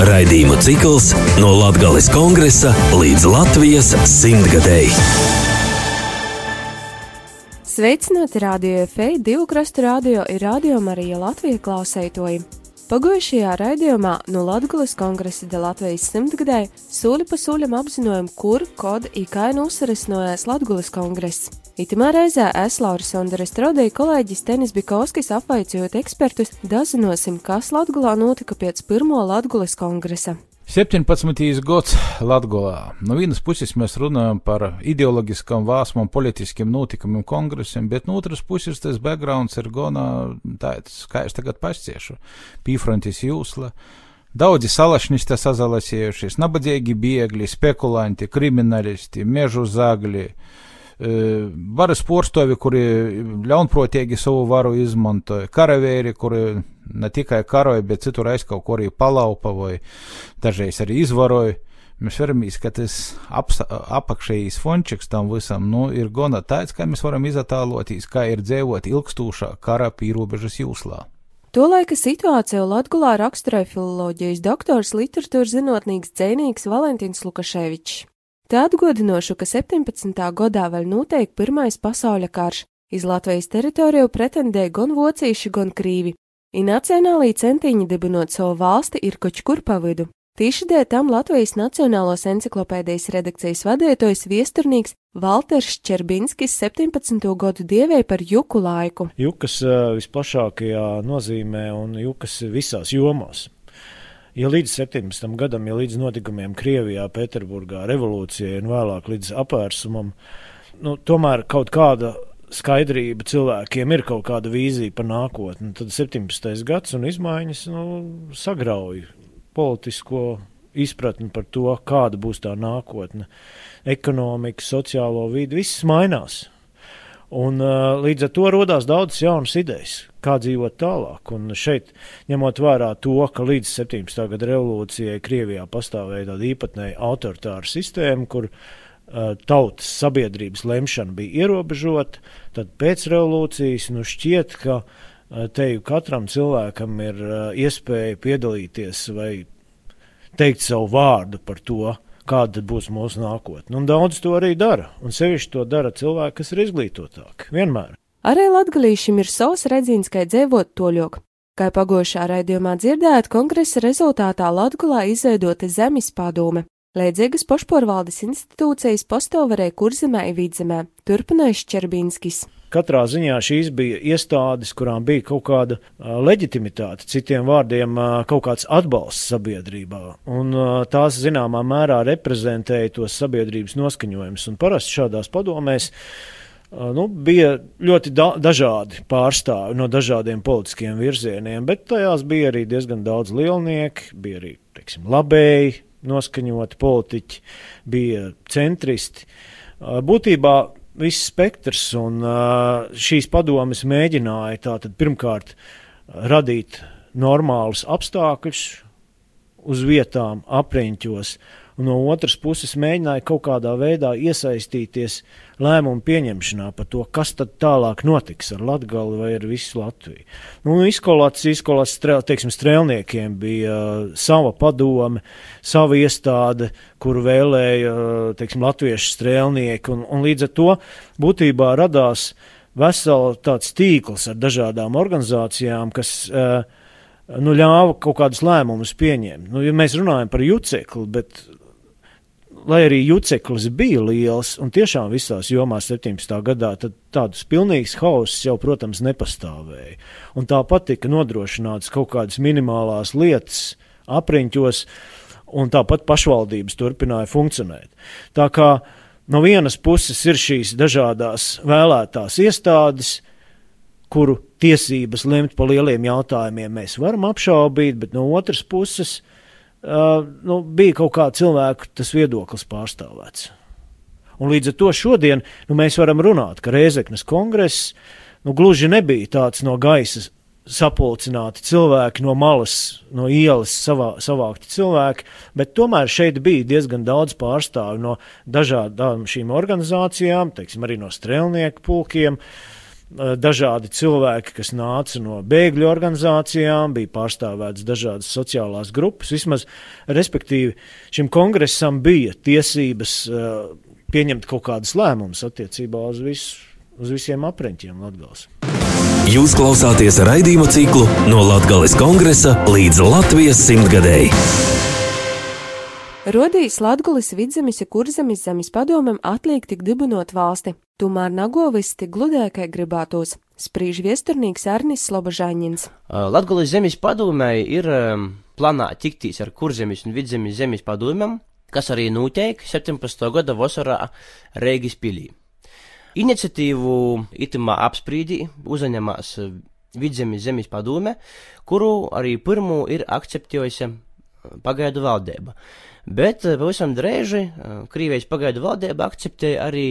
Raidījumu cikls no Latvijas kongresa līdz Latvijas simtgadēji. Sveicināti radio FEI, divu krastu radio ir radio Marija Latvija klausētoji. Pagājušajā raidījumā no Latvijas kongresa de Latvijas simtgadē sūli pa sūlim apzinojam, kur, kod un kā nosarisinājās Latvijas kongress. Itamā reizē es Laura Sondere Strodīju kolēģis Tenis Bikovskis apvaicojot ekspertus, dazinosim, kas Latgulā notika pēc pirmo Latgulas kongresa. 17. gads Latvijā. No vienas puses mēs runājam par ideoloģiskām vāsmām, politiskiem notikumiem, kongresiem, bet no otras puses tas backgrounds ir gana tāds, kā es tagad pasciešu, pīfrontis jūsla. Daudzi salašņisti sazalasējušies, nabadzīgi biegļi, spekulanti, kriminālisti, mežu zagļi, varas porstovi, kuri ļaunprātīgi savu varu izmantoja, karavēri, kuri ne tikai karoja, bet citur aiz kaut ko arī palaupa vai dažreiz arī izvaroja. Mēs varam izskatīties apakšējīs fončiks tam visam, nu, ir gana tāds, kā mēs varam izatāloties, kā ir dzīvot ilgstūšā kara pīrobežas jūslā. Tolaika situāciju Latgulā raksturoja filoloģijas doktors, literatūras zinātnīgs dzēnīgs Valentīns Lukaševičs. Te atgādinošu, ka 17. gadā vēl notiek Pirmais pasaules karš. Iz Latvijas teritoriju pretendēja gan vocīši, gan krīvi, I nacionālī centiņi dibinot savu valsti ir koč kur pavidu. Tīši dēļ tam Latvijas Nacionālos enciklopēdijas redakcijas vadītājs viesturnīgs Valters Čerbinskis 17. gadu dievēja par juku laiku. Jukas visplašākajā nozīmē un jukas visās jomās. Ja līdz 17. gadam, ja līdz notikumiem Krievijā, Pēterburgā, revolūcijai un vēlāk līdz apvērsumam, nu, tomēr kaut kāda skaidrība cilvēkiem ir kaut kāda vīzija par nākotni, tad 17. gads un izmaiņas nu, sagrauj politisko izpratni par to, kāda būs tā nākotne. Ekonomika, sociālo vidi, viss mainās. Un, uh, līdz ar to radās daudzas jaunas idejas, kā dzīvot tālāk. Un šeit, ņemot vērā to, ka līdz 17. gada revolūcijai Krievijā pastāvēja tāda īpatnēja autoritāra sistēma, kur uh, tautas sabiedrības lemšana bija ierobežota, tad pēc revolūcijas nu šķiet, ka uh, te jau katram cilvēkam ir uh, iespēja piedalīties vai teikt savu vārdu par to, kāda būs mūsu nākotne. Un daudz to arī dara, un sevišķi to dara cilvēki, kas ir izglītotāki. Vienmēr. Arī latgalīšiem ir savs redzīns, kā dzīvot toļok. Kā pagošā raidījumā dzirdējāt, kongresa rezultātā Latgulā izveidota zemes padome. Līdzīgas pošporvaldes institūcijas pastāvēja kurzemē un vidzemē, turpināja Šķerbīnskis. Katrā ziņā šīs bija iestādes, kurām bija kaut kāda leģitimitāte, citiem vārdiem, kaut kāds atbalsts sabiedrībā. Un tās zināmā mērā reprezentēja tos sabiedrības noskaņojumus. Un parasti šādās padomēs nu, bija ļoti da dažādi pārstāvi no dažādiem politiskiem virzieniem, bet tajās bija arī diezgan daudz lielnieku, bija arī teiksim, labēji noskaņoti politiķi, bija centristi. Būtībā viss spektrs, un šīs padomes mēģināja tātad pirmkārt radīt normālus apstākļus uz vietām, apriņķos, un no otras puses mēģināja kaut kādā veidā iesaistīties lēmumu pieņemšanā par to, kas tad tālāk notiks ar Latgali vai ar visu Latviju. Nu, izkolāts, izkolāts strēl, teiksim, strēlniekiem bija uh, sava padome, sava iestāde, kuru vēlēja, uh, teiksim, latviešu strēlnieki, un, un līdz ar to būtībā radās vesela tāds tīkls ar dažādām organizācijām, kas uh, nu, ļāva kaut kādus lēmumus pieņemt. Nu, ja mēs runājam par jucekli, bet lai arī juceklis bija liels un tiešām visās jomās 17. gadā, tad tāds pilnīgs hauss jau, protams, nepastāvēja. Un tāpat tika nodrošināts kaut kādas minimālās lietas apriņķos, un tāpat pašvaldības turpināja funkcionēt. Tā kā no vienas puses ir šīs dažādas vēlētās iestādes, kuru tiesības lemt par lieliem jautājumiem mēs varam apšaubīt, bet no otras puses uh, nu, bija kaut kā cilvēku tas viedoklis pārstāvēts. Un līdz ar to šodien nu, mēs varam runāt, ka Rēzeknes kongress nu, gluži nebija tāds no gaisa sapulcināti cilvēki no malas, no ielas savā, savākti cilvēki, bet tomēr šeit bija diezgan daudz pārstāvju no dažādām šīm organizācijām, teiksim, arī no strēlnieku pulkiem, dažādi cilvēki, kas nāca no bēgļu organizācijām, bija pārstāvētas dažādas sociālās grupas. Vismaz, respektīvi, šim kongresam bija tiesības pieņemt kaut kādus lēmumus attiecībā uz, visu, uz visiem apreņķiem Latgals. Jūs klausāties raidījumu ciklu no Latgales kongresa līdz Latvijas simtgadēji. Rodījis Latgulis vidzemes ja kurzemes zemes padomam atliek tik dibinot valsti, tomēr nagovis tik gludēkai gribētos, sprīž viesturnīgs Arnis Slobožāņins. Latgulis zemes padomai ir um, plānā tiktīs ar kurzemes un vidzemes zemes padomam, kas arī notiek 17. gada vasarā Rēgis pilī. Iniciatīvu itimā apsprīdī uzņemās vidzemes zemes padome, kuru arī pirmo ir akceptējusi pagaidu valdība. Bet eh, pavisam drēži eh, Krievijas pagaidu valdība akceptēja arī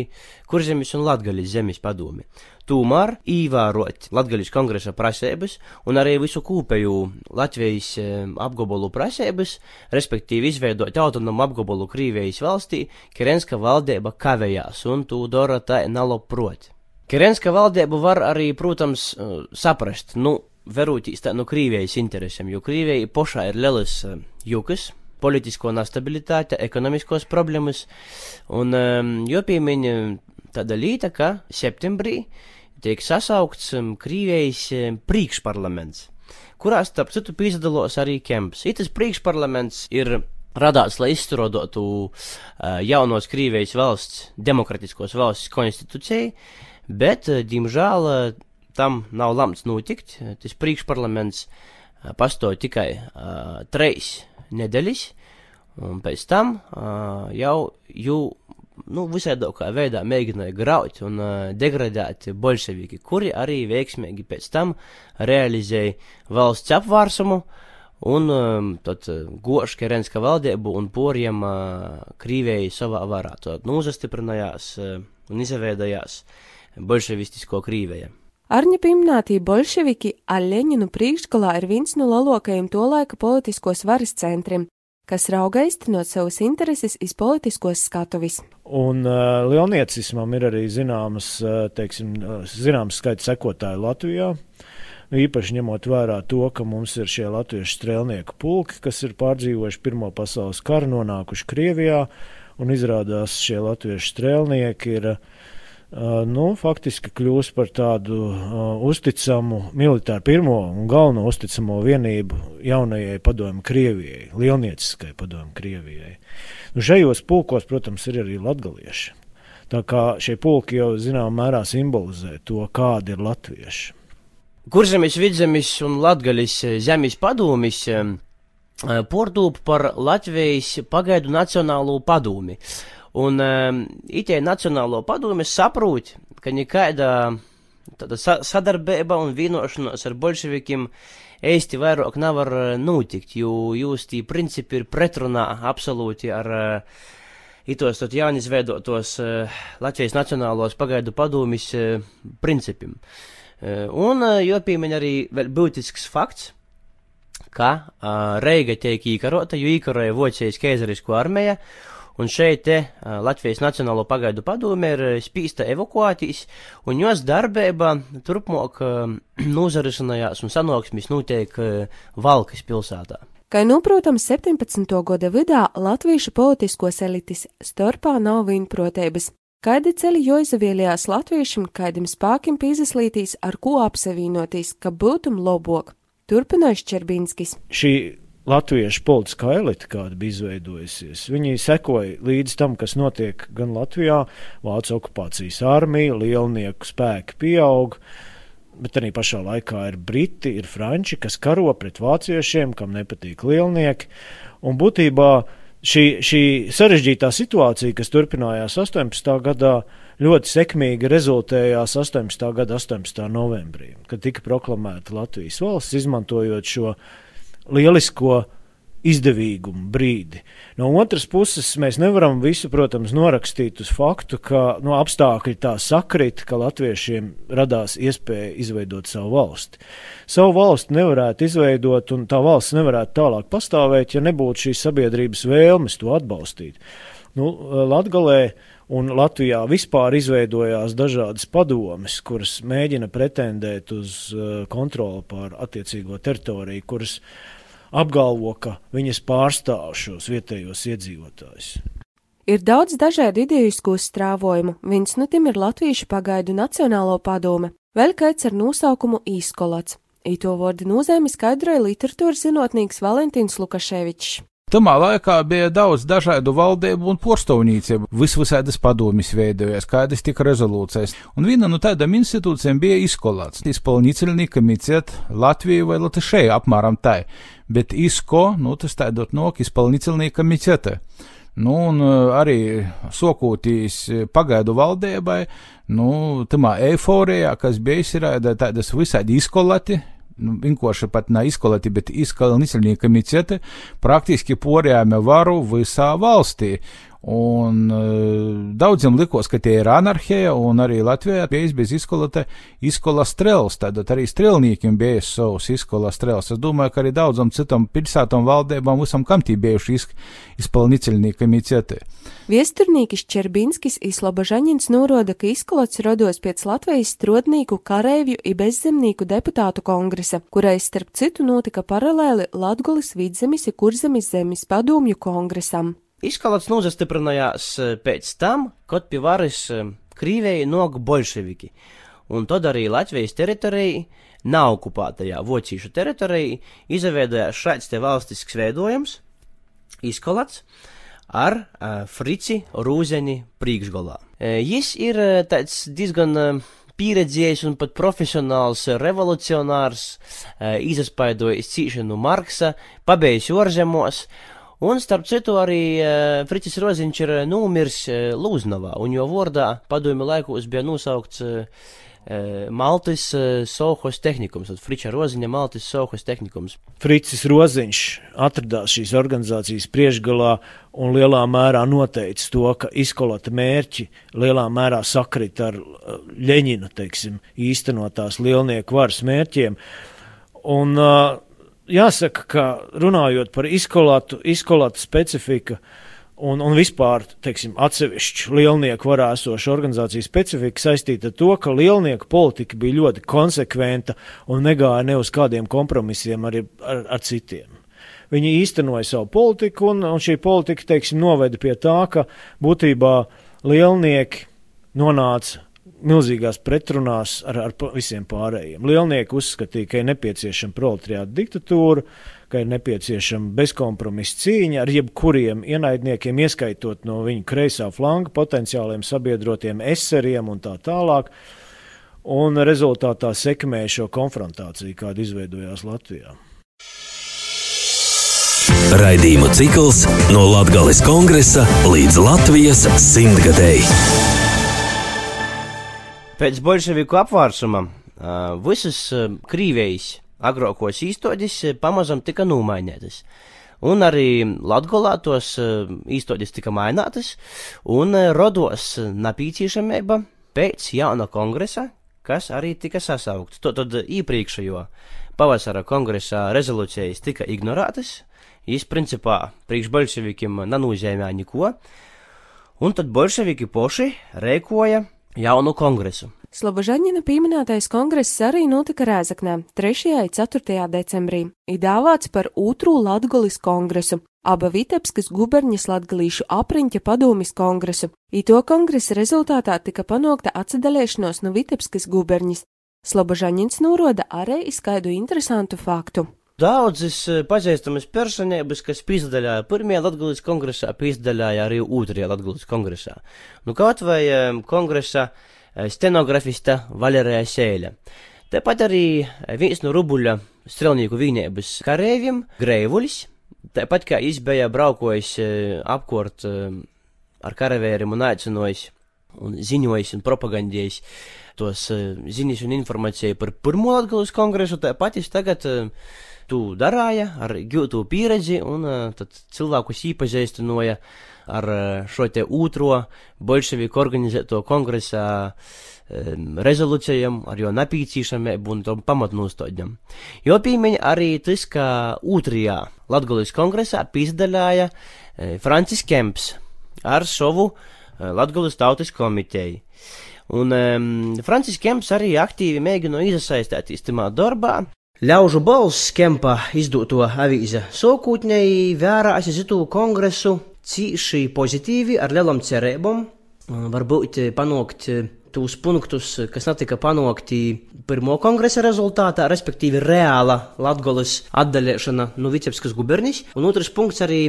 Kurzemes un Latgaļas zemes padomi. Tomēr īvērot Latgaļas kongresa prasības un arī visu kūpēju Latvijas eh, apgabalu prasības, respektīvi izveidot autonomu apgabalu Krievijas valstī, Kerenska valdība kavējās un to dara tā naloprot. Kerenska valdība var arī, protams, saprast, nu, verūtīs tā no Krievijas interesēm, jo Krievija pošā ir lielas jukas, politisko nestabilitāti, ekonomiskos problēmas, un um, jopiemiņa tāda līta, ka septembrī tiek sasaukts um, Krīvijas um, priekšparlaments, kurā, starp citu, pīzdalos arī Kemps. Itas priekšparlaments ir radās, lai izstrādotu uh, jaunos Krīvijas valsts, demokratiskos valsts konstitūcijai, bet, uh, diemžēl, uh, tam nav lemts notikt. Tas priekšparlaments uh, pastoja tikai uh, treis nedēļas, un pēc tam uh, jau jū, nu, visādākā veidā mēģināja graut un uh, degradēt bolševiki, kuri arī veiksmīgi pēc tam realizēja valsts apvārsumu un um, tad uh, goš Kerenska valdību un poriem uh, Krīvēji savā varā. Tad nu, uzastiprinājās uh, un izveidojās bolševistisko Krīvēju. Arņa pieminētī bolševiki Aļeņinu priekšgalā ir viens no lielākajiem to laika politiskos varas centriem, kas rauga iztenot savus intereses iz politiskos skatuvis. Un uh, Leoniecismam ir arī zināmas, uh, teiksim, uh, zināms skaits sekotāju Latvijā. Nu, īpaši ņemot vērā to, ka mums ir šie latviešu strēlnieku pulki, kas ir pārdzīvojuši Pirmo pasaules karu, nonākuši Krievijā, un izrādās šie latviešu strēlnieki ir uh, nu, faktiski kļūst par tādu uh, uzticamu militāru pirmo un galveno uzticamo vienību jaunajai padomju Krievijai, lielnieciskai padomju Krievijai. Nu, šajos pulkos, protams, ir arī latgalieši. Tā kā šie pulki jau zināmā mērā simbolizē to, kādi ir latvieši. Kurzemes, vidzemes un latgaļas zemes padomis pordūp par Latvijas pagaidu nacionālo padomi. Uh, Un um, itē Nacionālo padomi saprot, ka nekāda sa sadarbība un vienošanās ar bolševikiem īsti vairāk nevar uh, notikt, jo jūs tī principi ir pretrunā absolūti ar uh, itos tad jaunizveidotos uh, Latvijas Nacionālos pagaidu padomis uh, principiem. Un jopīmeņ arī vēl būtisks fakts, ka Reiga tiek īkarota, jo īkaroja Vocijas keizarisko armija, Un šeit te Latvijas Nacionālo pagaidu padome ir spīsta evakuātīs, un jos darbība turpmāk nozarisinājās un sanoksmis notiek Valkas pilsētā. Kā nu, protams, 17. gada vidā latviešu politiskos elites starpā nav vienprotības. Kādi ceļi joizavielījās latviešiem, kādiem spākiem pīzeslītīs, ar ko apsavienotīs, ka būtum lobok. Turpinājuši Čerbīnskis. Šī latviešu politiskā elite, kāda bija izveidojusies. Viņi sekoja līdz tam, kas notiek gan Latvijā, Vācu okupācijas armija, lielnieku spēki pieaug. Bet arī pašā laikā ir briti, ir franči, kas karo pret vāciešiem, kam nepatīk lielnieki. Un būtībā šī, šī sarežģītā situācija, kas turpinājās 18. gadā, ļoti sekmīgi rezultējās 18. gada 18. novembrī, kad tika proklamēta Latvijas valsts, izmantojot šo lielisko izdevīgumu brīdi. No otras puses, mēs nevaram visu, protams, norakstīt uz faktu, ka no apstākļi tā sakrit, ka latviešiem radās iespēja izveidot savu valsti. Savu valsti nevarētu izveidot, un tā valsts nevarētu tālāk pastāvēt, ja nebūtu šīs sabiedrības vēlmes to atbalstīt. Nu, Latgalē Un Latvijā vispār izveidojās dažādas padomes, kuras mēģina pretendēt uz uh, kontroli pār attiecīgo teritoriju, kuras apgalvo, ka viņas pārstāv šos vietējos iedzīvotājus. Ir daudz dažādu ideju strāvojumu. Viens no tiem ir Latviešu pagaidu Nacionālo padome, vēl kāds ar nosaukumu Īskolats. Īto vārdu nozīmi skaidroja literatūras zinātnīgs Valentīns Lukaševičs. Tamā laikā bija daudz dažādu valdību un porstovnīcību, visvisādas padomjas veidojas, kādas tika rezolūcijas, un viena no tādām institūcijām bija izkolāts, izpolnīceļnī komiciet Latviju vai Latvišēju apmēram tai, bet izko, nu tas tādot nok izpolnīceļnī komicietē. Nu, un eh, arī sokūtīs eh, pagaidu valdībai, nu, tamā eiforijā, kas bija izraida tādas visādi izkolati, nu, vienkārši pat ne izkolati, bet izkalniceļnieki komicieti, praktiski porējāme varu visā valstī. Un uh, daudziem likos, ka tie ir anarhija, un arī Latvijā bija bez izkolata izkola strels, tad arī strelniekiem bija savs izkola strels. Es domāju, ka arī daudzam citam pilsētam valdībām visam kam tī bijuši iz, izpalniceļnieki komicieti. Viesturnīkis Čerbinskis Islobažaņins norāda, ka izkolats rodos pēc Latvijas strodnīku, kareivju i bezzemnīku deputātu kongresa, kurais starp citu notika paralēli Latgolis vidzemis i kurzemis zemes padomju kongresam. Izkalats nozastiprinājās eh, pēc tam, kad pie varas Krīvēja noga bolševiki, un tad arī Latvijas teritorija, nav okupētajā vocīšu teritorijā, izveidojās šāds te valstisks veidojums, izkolats, ar uh, Frici Rūzeni priekšgalā. Uh, jis ir uh, tāds diezgan uh, pieredzējis un pat profesionāls revolucionārs, uh, izaspaidojis cīšanu Marksa, pabeidzis orzemos, Un, starp citu, arī uh, Fricis Roziņš ir nomiris uh, Lūznavā, un jo vārdā padomju laikos bija nosaukts uh, Maltis Sohos tehnikums, tad Friča Roziņa Maltis Sohos tehnikums. Fricis Roziņš atradās šīs organizācijas priekšgalā un lielā mērā noteica to, ka izkolata mērķi lielā mērā sakrit ar Ļeņina, teiksim, īstenotās lielnieku varas mērķiem. Un, uh, jāsaka, ka runājot par izkolātu, izkolātu specifiku un, un vispār, teiksim, atsevišķu lielnieku varā esošu organizāciju specifika saistīta ar to, ka lielnieku politika bija ļoti konsekventa un negāja ne uz kādiem kompromisiem ar, ar, ar citiem. Viņi īstenoja savu politiku, un, un šī politika, teiksim, noveda pie tā, ka būtībā lielnieki nonāca milzīgās pretrunās ar, ar visiem pārējiem. Lielnieki uzskatīja, ka ir nepieciešama proletariāta diktatūra, ka ir nepieciešama bezkompromisa cīņa ar jebkuriem ienaidniekiem, ieskaitot no viņu kreisā flanga potenciāliem sabiedrotiem eseriem un tā tālāk. Un rezultātā sekmēja šo konfrontāciju, kāda izveidojās Latvijā. Raidījumu cikls no Latvijas kongresa līdz Latvijas simtgadēji. Pēc bolševiku apvārsuma uh, visas uh, Krīvijas agrākos īstoģis pamazam tika nomainītas. Un arī Latgolā tos īstoģis tika mainātas, un rodos napīcīšamība pēc jauna kongresa, kas arī tika sasaukts. To tad iepriekšējo pavasara kongresā rezolūcijas tika ignorētas, jis principā priekš bolševikiem nanūzēmē neko, un tad bolševiki poši rēkoja jaunu kongresu. Slobožaņina pieminētais kongress arī notika Rēzaknē 3. un 4. decembrī, idāvāts par Ūtru Latgolis kongresu, aba Vitebskas guberņas latgalīšu apriņķa padomis kongresu. Īto kongresa rezultātā tika panākta atsadalēšanos no Vitebskas guberņas. Slobožaņins noroda arī izskaidu interesantu faktu. Daudzas eh, pazīstamas personības, kas piedalījās pirmajā Latvijas kongresā, piedalījās arī otrajā Latvijas kongresā. Nu, kaut vai um, kongresa uh, stenografista Valerija Sēļa. Tāpat arī viens no Rubuļa strelnieku vienības karēviem, Greivulis, tāpat kā izbēja braukojis apkort ar karavēriem un aicinojis un ziņojis un propagandējis tos ziņas un informāciju par pirmo Latvijas kongresu, tāpat es tagad tu darāja ar gūtu pieredzi un uh, tad cilvēkus īpazīstinoja ar uh, šo te otro bolševiku organizēto kongresā um, rezolūcijām, ar jo napīcīšamību un tom pamatnūstoģam. Jo pīmeņa arī tas, ka otrajā Latgulis kongresā pīzdaļāja uh, Francis Kemps ar savu Latgulas tautas komiteju. Un um, Francis Kemps arī aktīvi mēģina iesaistīties tajā darbā. Ļaužu balss Kempa izdoto avīze sokūtņēji vērā aizsitu kongresu cīši pozitīvi ar lielam cerībām. Varbūt panākt tos punktus, kas netika panākti pirmo kongresa rezultātā, respektīvi reāla Latgolas atdalīšana no Vicebskas gubernijas, un otrs punkts arī,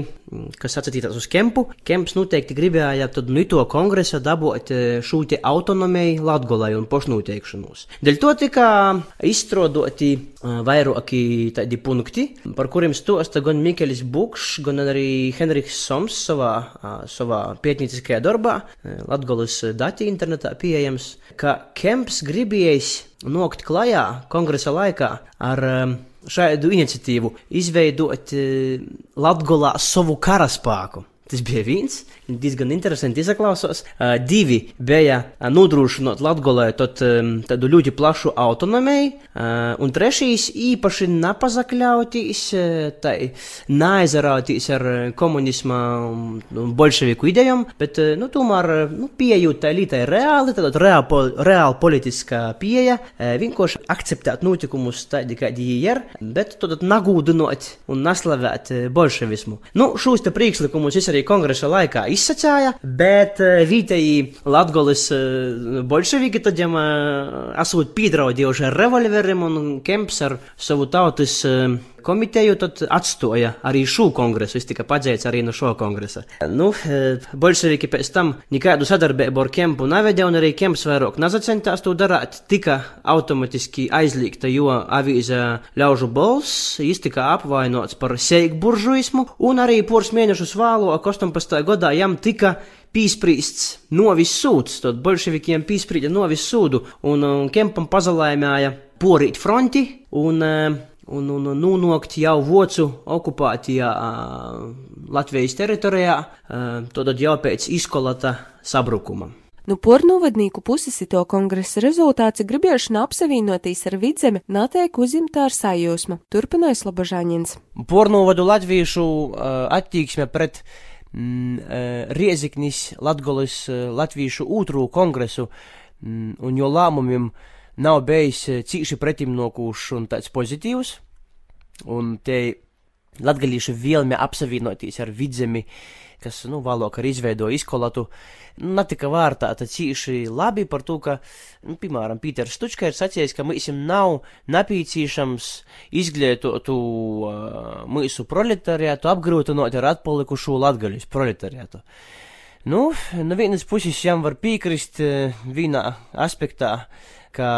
kas atsatītās uz Kempu. Kemps noteikti gribēja tad no to kongresa dabūt šo te autonomiju Latgolai un pošnūteikšanos. Dēļ to tika izstrādoti vairāki tādi punkti, par kuriem stosta gan Mikelis Bukšs, gan arī Henriks Soms savā, savā pētnieciskajā darbā, Latgolas dati internetā pieejams, ka Kemps gribējis nokt klajā kongresa laikā ar um, šādu iniciatīvu izveidot uh, Latgolā savu karaspēku. Tas bija viens, diezgan interesanti izklausās. Uh, divi bija nodrošinot Latvijai tādu ļoti plašu autonomiju, uh, un trešais īpaši nepazakļauties, tai neaizarauties ar komunisma un bolševiku idejām, bet nu, tomēr nu, pieejūt tai lītai reāli, tad reāli, reāli politiskā pieeja, vienkārši akceptēt notikumus tādi, kādi viņi ir, bet tad nagūdinot un naslavēt bolševismu. Nu, šos te priekšlikumus es arī arī kongresa laikā izsacīja, bet eh, vietēji Latvijas eh, bolševiki eh, esot piedraudījuši ar revolveriem un Kemps ar savu tautas komiteju tad atstoja arī šo kongresu. Es tika padzēts arī no šo kongresa. Nu, bolševiki pēc tam nekādu sadarbību ar Kempu nevedē, un arī Kemps vairāk nezacentās to darīt. Tika automatiski aizliegta, jo avīze ļaužu balss, jis tika apvainots par seikburžuismu, un arī pors mēnešus vēlāk 18. gadā jam tika pīspriests novis sūds, tad bolševikiem pīsprīda novis sūdu, un, un Kempam pazalēmēja porīt fronti, un, un, un, un nonākt jau vocu okupētajā Latvijas teritorijā, tad jau pēc izkolata sabrukuma. Nu, pornovadnieku puses to kongresa rezultāts gribēšana apsavienotīs ar vidzemi natiek uzimta ar sajūsmu, turpināja Slobožāņins. Pornovadu latviešu uh, attieksme pret uh, Mm, Rieziknis Latgolis Latviešu otro kongresu mm, un jo lēmumiem nav bijis eh, cīši pretimnokūšs un tāds pozitīvs. Un te latgalīšu vielme apsavienoties ar vidzemi, kas, nu, vēlāk arī izveidoja izkolatu, netika vērtēta cīši labi par to, ka, nu, piemēram, Pīters Stučka ir sacījis, ka mums nav napīcīšams izglītotu uh, mūsu proletariātu apgrūtinot ar atpalikušo latgaļus proletariātu. Nu, no vienas puses jām var piekrist uh, vienā aspektā, ka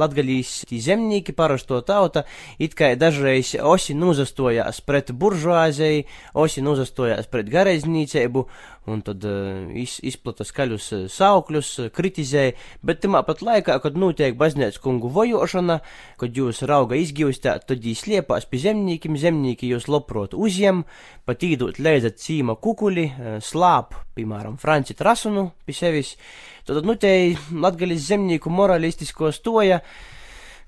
latgaļīs zemnieki, parasto tauta, it kā dažreiz osi nuzastojās pret buržuāzei, osi nuzastojās pret garaiznīceibu, un tad uh, iz, izplata skaļus uh, saukļus, uh, kritizēja, bet tamā pat laikā, kad notiek baznīcas kungu vojošana, kad jūs rauga izgīvstāt, tad jūs liepās pie zemniekiem, zemnieki jūs loprot uzjem, pat īdot leidzat cīma kukuli, slāp, piemēram, Franci Trasunu pie sevis, tad, nu, te latgaļas zemnieku moralistisko stoja,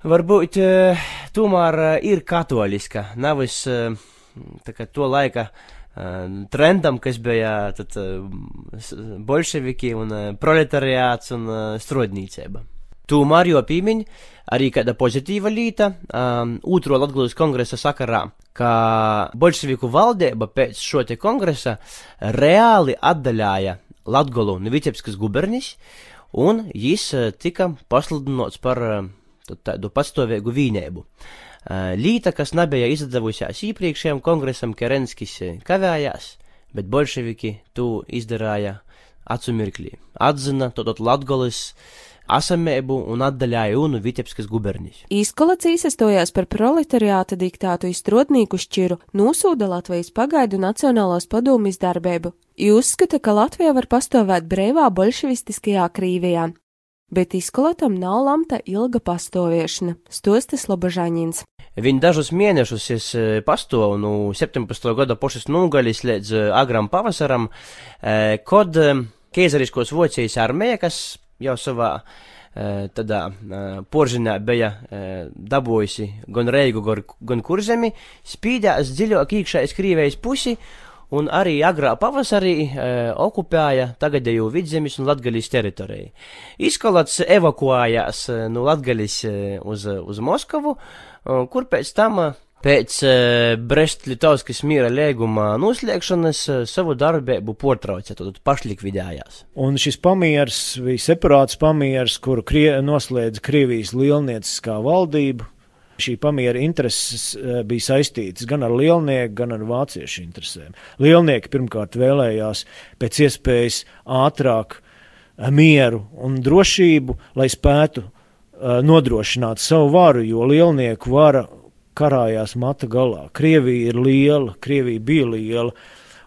varbūt uh, tomēr uh, ir katoliska, tā kā to laika trendam, kas bija tad, bolševiki un proletariāts un strodnīcība. Tomēr jau pīmiņ arī kāda pozitīva līta um, otro Latgulas kongresa sakarā, ka bolševiku valdība pēc šo te kongresa reāli atdaļāja Latgolu no Vicebskas gubernijas, un jis tika pasludināts par tādu pastāvīgu vīnēbu. Uh, Līta, kas nebija izdevusies iepriekšējiem kongresam, Kerenskis kavējās, bet bolševiki to izdarīja acu mirklī. Atzina todot Latgolis asamēbu un atdaļāja UNU Vitebskas gubernijas. Īskolac īsastojās par proletariāta diktātu izstrotnīku šķiru, nosūda Latvijas pagaidu Nacionālās padomjas darbību. Uzskata, ka Latvija var pastāvēt brīvā bolševistiskajā krīvijā bet izkolatam nav lamta ilga pastoviešana, stostas Lobažāņins. Viņi dažus mēnešus es e, pastovu no 17. gada pošas nūgaļas līdz e, agram pavasaram, e, kod Keizariskos Vocijas armija, kas jau savā tādā poržinā bija dabūjusi gan Reigu, gan Kurzemi, spīdās dziļāk iekšā iz Krīvējas pusi un arī agrā pavasarī e, okupēja tagadējo vidzemes un latgaļas teritoriju. Izkolats evakuējās e, no latgaļas e, uz, uz Moskavu, e, kur pēc tam Pēc Brest-Litovskas miera lieguma noslēgšanas savu darbību portrauca, tad pašlikvidējās. Un šis pamieris bija separāts pamieris, kuru krie noslēdza Krievijas lielnieciskā valdība. Šī pamiera intereses uh, bija saistītas gan ar lielnieku, gan ar vāciešu interesēm. Lielnieki pirmkārt vēlējās pēc iespējas ātrāk mieru un drošību, lai spētu nodrošināt savu varu, jo lielnieku vara karājās mata galā. Krievija ir liela, Krievija bija liela,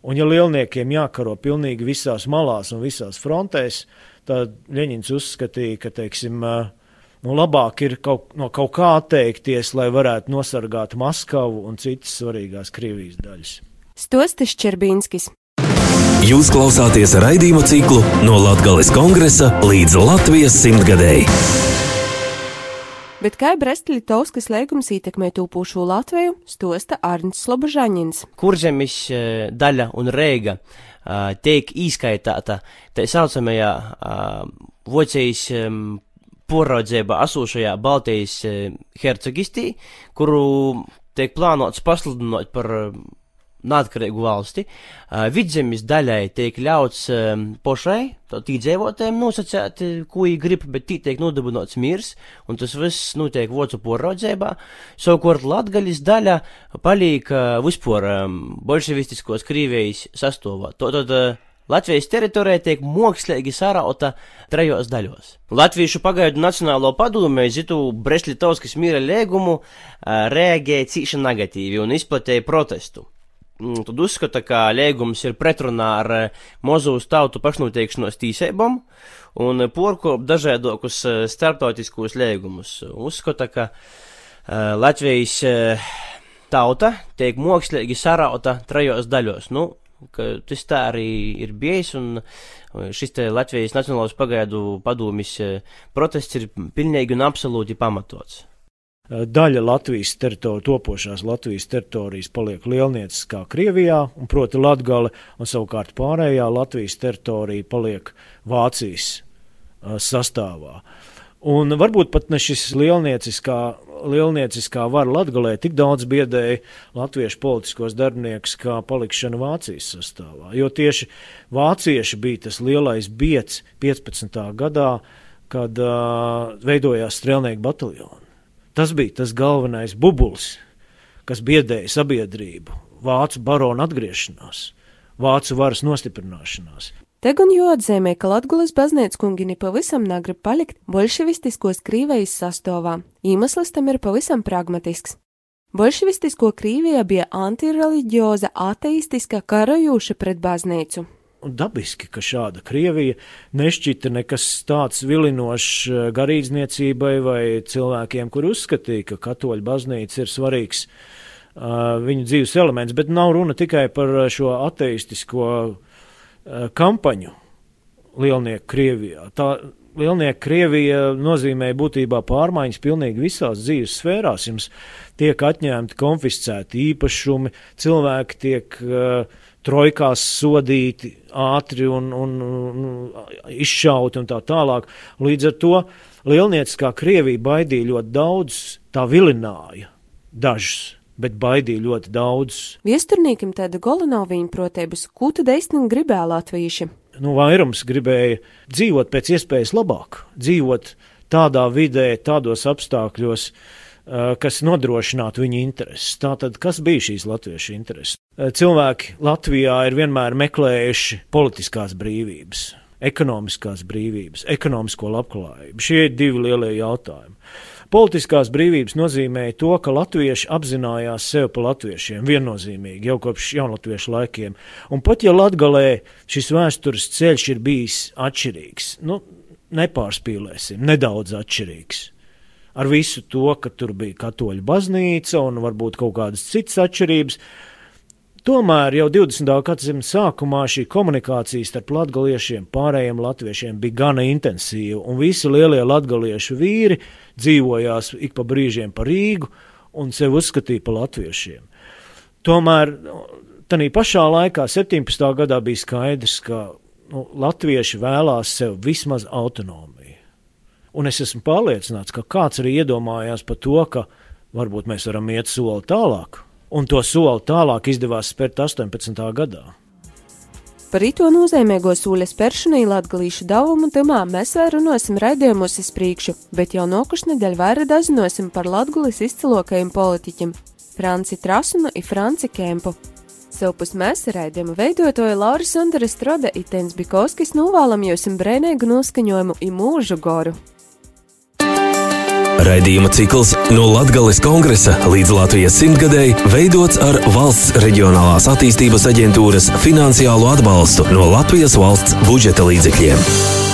un ja lielniekiem jākaro pilnīgi visās malās un visās frontēs, tad Ļeņins uzskatīja, ka, teiksim, nu, labāk ir kaut, no kaut kā atteikties, lai varētu nosargāt Maskavu un citas svarīgās Krievijas daļas. Stostis Čerbīnskis. Jūs klausāties raidījumu ciklu no Latgales kongresa līdz Latvijas simtgadēji. Bet kā Brest-Litovskas lēgums ietekmē tūpošo Latviju, stosta Arnsts Slobožaņins. Kurzemis eh, daļa un reiga eh, tiek īskaitāta tā saucamajā eh, Vocijas poraudzībā esošajā Baltijas hercogistī, kuru tiek plānots pasludinot par neatkarīgu valsti. Uh, vidzemes daļai tiek ļauts pošai, tad iedzīvotājiem nosacīt, ko viņi grib, bet tī tiek nodibināts mirs, un tas viss notiek vocu poraudzībā. Savukārt Latgaļas daļa paliek vispār bolševistiskos Krīvijas sastāvā. Tātad Latvijas teritorija tiek mākslīgi sarauta trejos daļos. Latviešu pagaidu Nacionālo padomē zitu Brest-Litovskas mīra lēgumu reaģēja cīši negatīvi un izplatīja protestu. Mm, tad uzskata, ka liegums ir pretrunā ar Mozūras tautu pašnoteikšanos tīsībām un porkop dažādākus eh, starptautiskos liegumus. Uzskata, ka Latvijas tauta tiek mākslīgi sarauta trejos daļos. Nu, tas tā arī ir bijis, un šis te Latvijas Nacionālās pagaidu padomjas protests ir pilnīgi un absolūti pamatots. Eh, daļa Latvijas teritorijas, topošās Latvijas teritorijas paliek lielnieciskā Krievijā, un proti Latgale, un savukārt pārējā Latvijas teritorija paliek Vācijas uh, sastāvā. Un varbūt pat ne šis lielnieciskā, lielnieciskā vara Latgalē tik daudz biedēja latviešu politiskos darbiniekus kā palikšana Vācijas sastāvā, jo tieši vācieši bija tas lielais biets 15. gadā, kad uh, veidojās strēlnieku bataljoni. Tas bija tas galvenais bubulis, kas biedēja sabiedrību, vācu baronu atgriešanās, vācu varas nostiprināšanās. Te gan jāatzīmē, ka Latvijas baznīca kungi nepavisam negrib palikt bolševistiskos Krīvijas sastāvā. Iemesls tam ir pavisam pragmatisks. Bolševistisko Krīvija bija antireliģioza, ateistiska, karajoša pret baznīcu, dabiski, ka šāda Krievija nešķita nekas tāds vilinošs eh, garīdzniecībai vai cilvēkiem, kur uzskatīja, ka katoļu baznīca ir svarīgs uh, viņu dzīves elements, bet nav runa tikai par šo ateistisko uh, kampaņu lielnieku Krievijā. Tā lielnieku Krievija nozīmē būtībā pārmaiņas pilnīgi visās dzīves sfērās. Jums tiek atņemti, konfiscēti īpašumi, cilvēki tiek uh, trojkās sodīti ātri un, un, un izšauti un tā tālāk. Līdz ar to lielnieciskā Krievija baidīja ļoti daudz, tā vilināja dažus. Bet baidīja ļoti daudz. Viesturnīkim tāda Golanoviņa protības, ko tad īstenībā gribēja latvieši? Nu, vairums gribēja dzīvot pēc iespējas labāk, dzīvot tādā vidē, tādos apstākļos, Eh, kas nodrošinātu viņu intereses. Tātad, kas bija šīs latviešu intereses? Eh, cilvēki Latvijā ir vienmēr meklējuši politiskās brīvības, ekonomiskās brīvības, ekonomisko labklājību. Šie ir divi lielie jautājumi. Politiskās brīvības nozīmēja to, ka latvieši apzinājās sevi par latviešiem viennozīmīgi jau kopš jaunatviešu laikiem. Un pat ja Latgalē šis vēstures ceļš ir bijis atšķirīgs, nu, nepārspīlēsim, nedaudz atšķirīgs ar visu to, ka tur bija katoļu baznīca un varbūt kaut kādas citas atšķirības. Tomēr jau 20. gadsimta sākumā šī komunikācija starp latgaliešiem, pārējiem latviešiem bija gana intensīva, un visi lielie latgaliešu vīri dzīvojās ik pa brīžiem pa Rīgu un sevi uzskatīja par latviešiem. Tomēr Tanī pašā laikā, 17. gadā, bija skaidrs, ka nu, latvieši vēlās sev vismaz autonomiju. Un es esmu pārliecināts, ka kāds arī iedomājās par to, ka varbūt mēs varam iet soli tālāk. Un to soli tālāk izdevās spērt 18. gadā. Par ito nozīmīgo sūļa spēršanai latgalīšu davumu tamā mēs vēl runāsim raidījumos uz priekšu, bet jau nokuš nedēļ vairāk dazinosim par latgulis izcilokajiem politiķiem Franci Trasunu un Franci Kempu. Savpus mēs raidījumu veidotoja Laura Sandra Strode Itens Bikovskis novēlam jums brēnēgu noskaņojumu i mūžu goru. Raidījuma cikls no Latvijas kongresa līdz Latvijas simtgadēji veidots ar valsts reģionālās attīstības aģentūras finansiālo atbalstu no Latvijas valsts budžeta līdzekļiem.